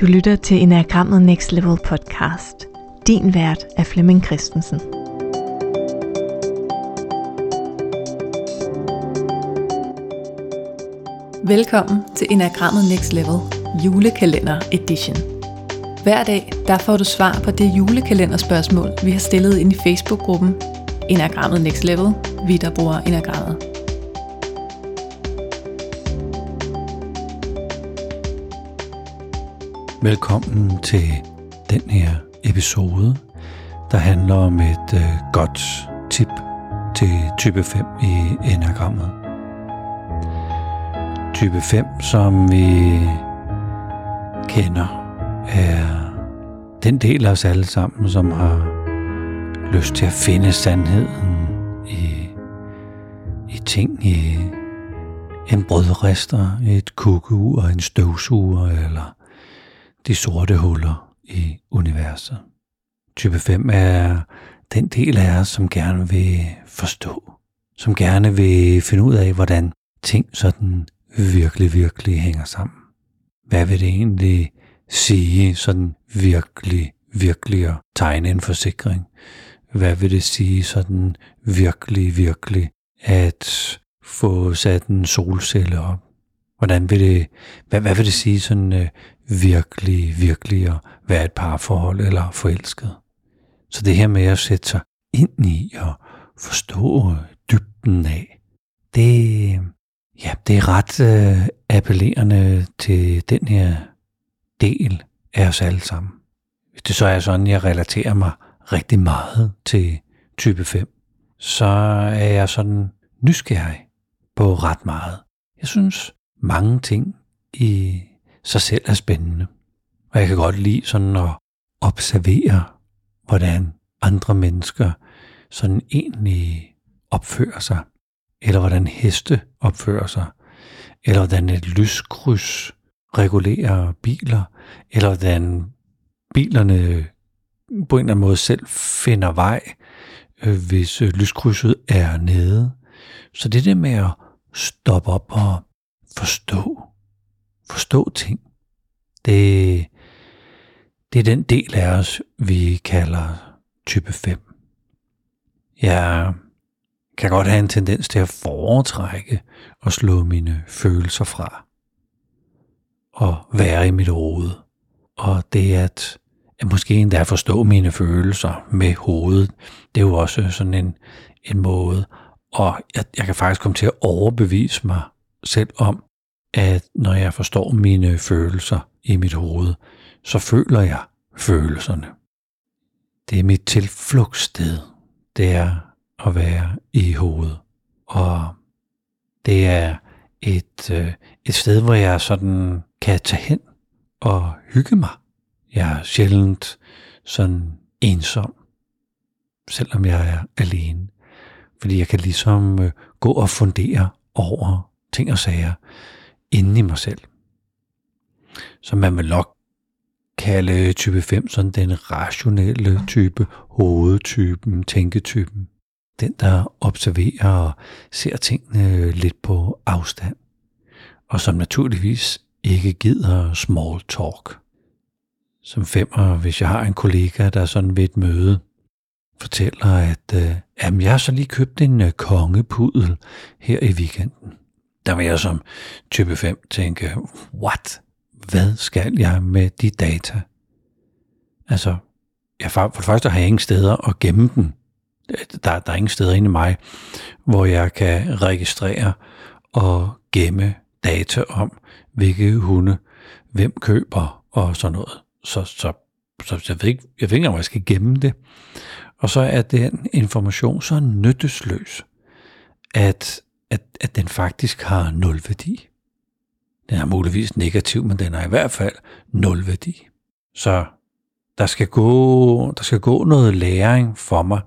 Du lytter til Enagrammet Next Level podcast. Din vært er Flemming Christensen. Velkommen til Enagrammet Next Level julekalender edition. Hver dag der får du svar på det julekalenderspørgsmål, vi har stillet ind i Facebook-gruppen Enagrammet Next Level, vi der bruger Enagrammet. Velkommen til den her episode, der handler om et øh, godt tip til type 5 i enagrammet. Type 5, som vi kender, er den del af os alle sammen, som har lyst til at finde sandheden i, i ting, i en brødrester, et kukkeur, en støvsuger eller de sorte huller i universet. Type 5 er den del af os, som gerne vil forstå, som gerne vil finde ud af, hvordan ting sådan virkelig, virkelig hænger sammen. Hvad vil det egentlig sige sådan virkelig, virkelig at tegne en forsikring? Hvad vil det sige sådan virkelig, virkelig at få sat en solcelle op? Hvordan vil det, hvad, hvad vil det sige sådan øh, virkelig, virkelig at være et parforhold eller forelsket? Så det her med at sætte sig ind i og forstå dybden af, det, ja, det er ret øh, appellerende til den her del af os alle sammen. Hvis det så er sådan, jeg relaterer mig rigtig meget til type 5, så er jeg sådan nysgerrig på ret meget. Jeg synes, mange ting i sig selv er spændende. Og jeg kan godt lide sådan at observere, hvordan andre mennesker sådan egentlig opfører sig. Eller hvordan heste opfører sig. Eller hvordan et lyskryds regulerer biler. Eller hvordan bilerne på en eller anden måde selv finder vej, øh, hvis øh, lyskrydset er nede. Så det der med at stoppe op og forstå. Forstå ting. Det, det er den del af os, vi kalder type 5. Jeg kan godt have en tendens til at foretrække og slå mine følelser fra. Og være i mit hoved. Og det at, at måske endda forstå mine følelser med hovedet, det er jo også sådan en, en måde. Og jeg, jeg kan faktisk komme til at overbevise mig selv om, at når jeg forstår mine følelser i mit hoved, så føler jeg følelserne. Det er mit tilflugtssted. Det er at være i hovedet. Og det er et, øh, et sted, hvor jeg sådan kan tage hen og hygge mig. Jeg er sjældent sådan ensom, selvom jeg er alene. Fordi jeg kan ligesom øh, gå og fundere over ting og sager inde i mig selv. Som man vil nok kalde type 5 sådan den rationelle type, hovedtypen, tænketypen. Den, der observerer og ser tingene lidt på afstand. Og som naturligvis ikke gider small talk. Som femmer, hvis jeg har en kollega, der sådan ved et møde fortæller, at øh, jamen, jeg har så lige købt en øh, kongepudel her i weekenden der vil jeg som type 5 tænke, what? Hvad skal jeg med de data? Altså, jeg, for det første har jeg ingen steder at gemme dem. Der, der er ingen steder inde i mig, hvor jeg kan registrere og gemme data om, hvilke hunde, hvem køber og sådan noget. Så, så, så jeg, ved ikke, jeg ved ikke, om jeg skal gemme det. Og så er den information så nyttesløs, at at, at den faktisk har nul værdi. Den er muligvis negativ, men den har i hvert fald nul værdi. Så der skal gå, der skal gå noget læring for mig,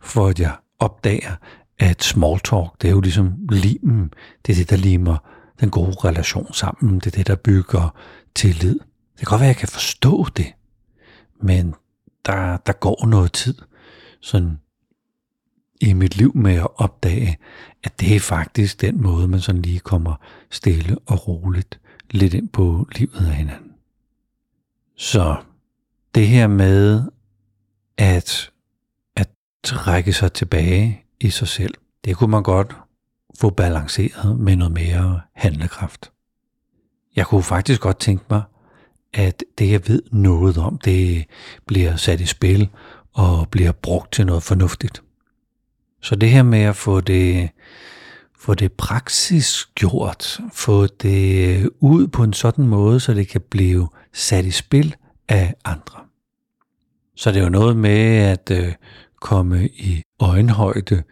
for at jeg opdager, at small talk, det er jo ligesom limen. Det er det, der limer den gode relation sammen. Det er det, der bygger tillid. Det kan godt være, at jeg kan forstå det, men der, der går noget tid. Sådan i mit liv med at opdage, at det er faktisk den måde, man sådan lige kommer stille og roligt lidt ind på livet af hinanden. Så det her med at, at trække sig tilbage i sig selv, det kunne man godt få balanceret med noget mere handlekraft. Jeg kunne faktisk godt tænke mig, at det jeg ved noget om, det bliver sat i spil og bliver brugt til noget fornuftigt. Så det her med at få det, få det praksis gjort, få det øh, ud på en sådan måde, så det kan blive sat i spil af andre. Så det er jo noget med at øh, komme i øjenhøjde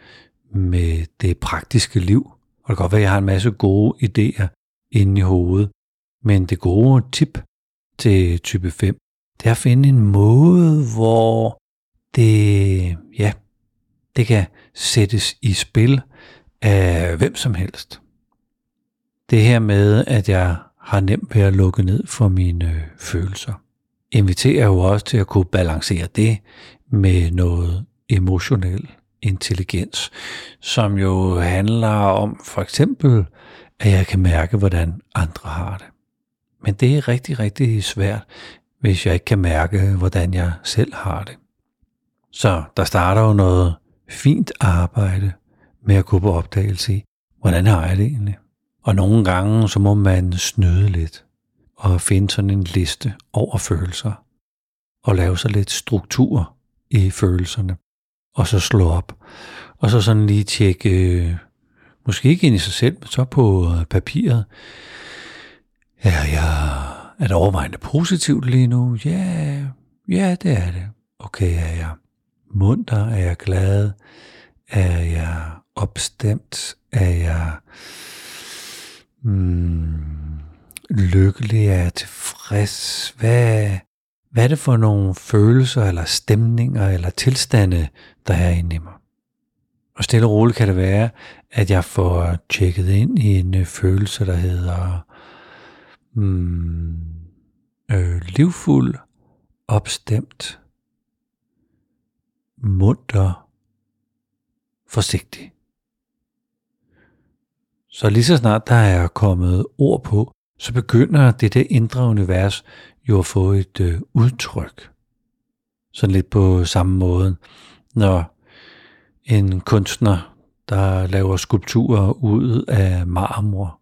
med det praktiske liv. Og det kan godt være, at jeg har en masse gode idéer inde i hovedet. Men det gode tip til type 5, det er at finde en måde, hvor det, ja, det kan sættes i spil af hvem som helst. Det her med, at jeg har nemt ved at lukke ned for mine øh, følelser, inviterer jo også til at kunne balancere det med noget emotionel intelligens, som jo handler om for eksempel, at jeg kan mærke, hvordan andre har det. Men det er rigtig, rigtig svært, hvis jeg ikke kan mærke, hvordan jeg selv har det. Så der starter jo noget fint arbejde med at gå på opdagelse i, hvordan har jeg det egentlig? Og nogle gange, så må man snyde lidt og finde sådan en liste over følelser og lave sig lidt struktur i følelserne og så slå op og så sådan lige tjekke, øh, måske ikke ind i sig selv, men så på øh, papiret, Ja, jeg, er det overvejende positivt lige nu? Ja, ja, det er det. Okay, ja, ja munter? Er jeg glad? Er jeg opstemt? Er jeg mm, lykkelig? Er jeg tilfreds? Hvad, hvad er det for nogle følelser, eller stemninger, eller tilstande, der er inde i mig? Og stille og roligt kan det være, at jeg får tjekket ind i en øh, følelse, der hedder mm, øh, livfuld, opstemt, munter, forsigtig. Så lige så snart der er kommet ord på, så begynder det der indre univers jo at få et øh, udtryk. Sådan lidt på samme måde, når en kunstner, der laver skulpturer ud af marmor,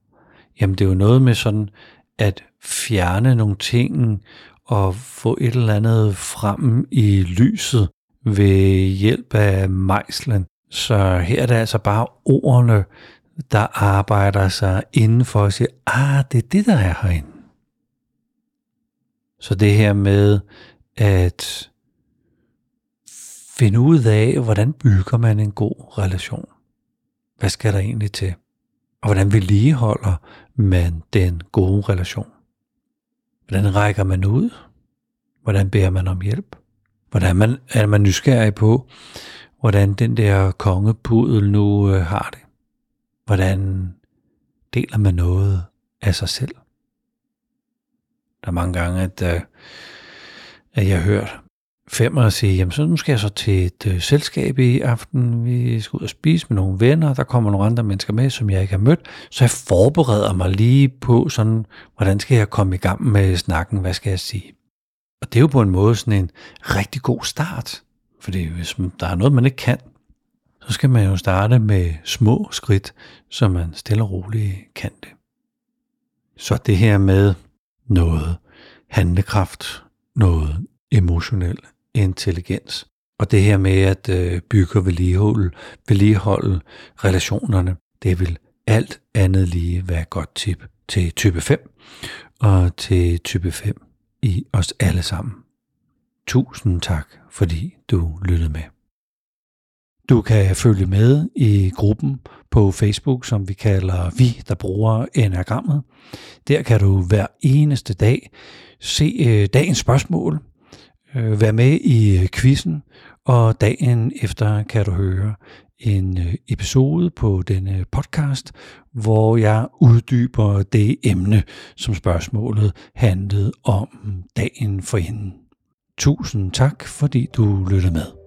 jamen det er jo noget med sådan at fjerne nogle ting og få et eller andet frem i lyset ved hjælp af mejslen. Så her er det altså bare ordene, der arbejder sig inden for at sige, ah, det er det, der er herinde. Så det her med at finde ud af, hvordan bygger man en god relation. Hvad skal der egentlig til? Og hvordan vedligeholder man den gode relation? Hvordan rækker man ud? Hvordan beder man om hjælp? Hvordan man, er man nysgerrig på, hvordan den der kongepudel nu øh, har det? Hvordan deler man noget af sig selv? Der er mange gange, at, øh, at jeg har hørt fem og sige, jamen så nu skal jeg så til et øh, selskab i aften, vi skal ud og spise med nogle venner, der kommer nogle andre mennesker med, som jeg ikke har mødt, så jeg forbereder mig lige på sådan, hvordan skal jeg komme i gang med snakken, hvad skal jeg sige? Og det er jo på en måde sådan en rigtig god start, fordi hvis der er noget, man ikke kan, så skal man jo starte med små skridt, så man stille og roligt kan det. Så det her med noget handlekraft, noget emotionel intelligens, og det her med at øh, bygge og vedligeholde, vedligeholde relationerne, det vil alt andet lige være godt tip til type 5 og til type 5 i os alle sammen. Tusind tak, fordi du lyttede med. Du kan følge med i gruppen på Facebook, som vi kalder Vi, der bruger enagrammet. Der kan du hver eneste dag se øh, dagens spørgsmål, øh, være med i quizzen, og dagen efter kan du høre en øh, episode på denne øh, podcast, hvor jeg uddyber det emne, som spørgsmålet handlede om dagen for hende. Tusind tak, fordi du lyttede med.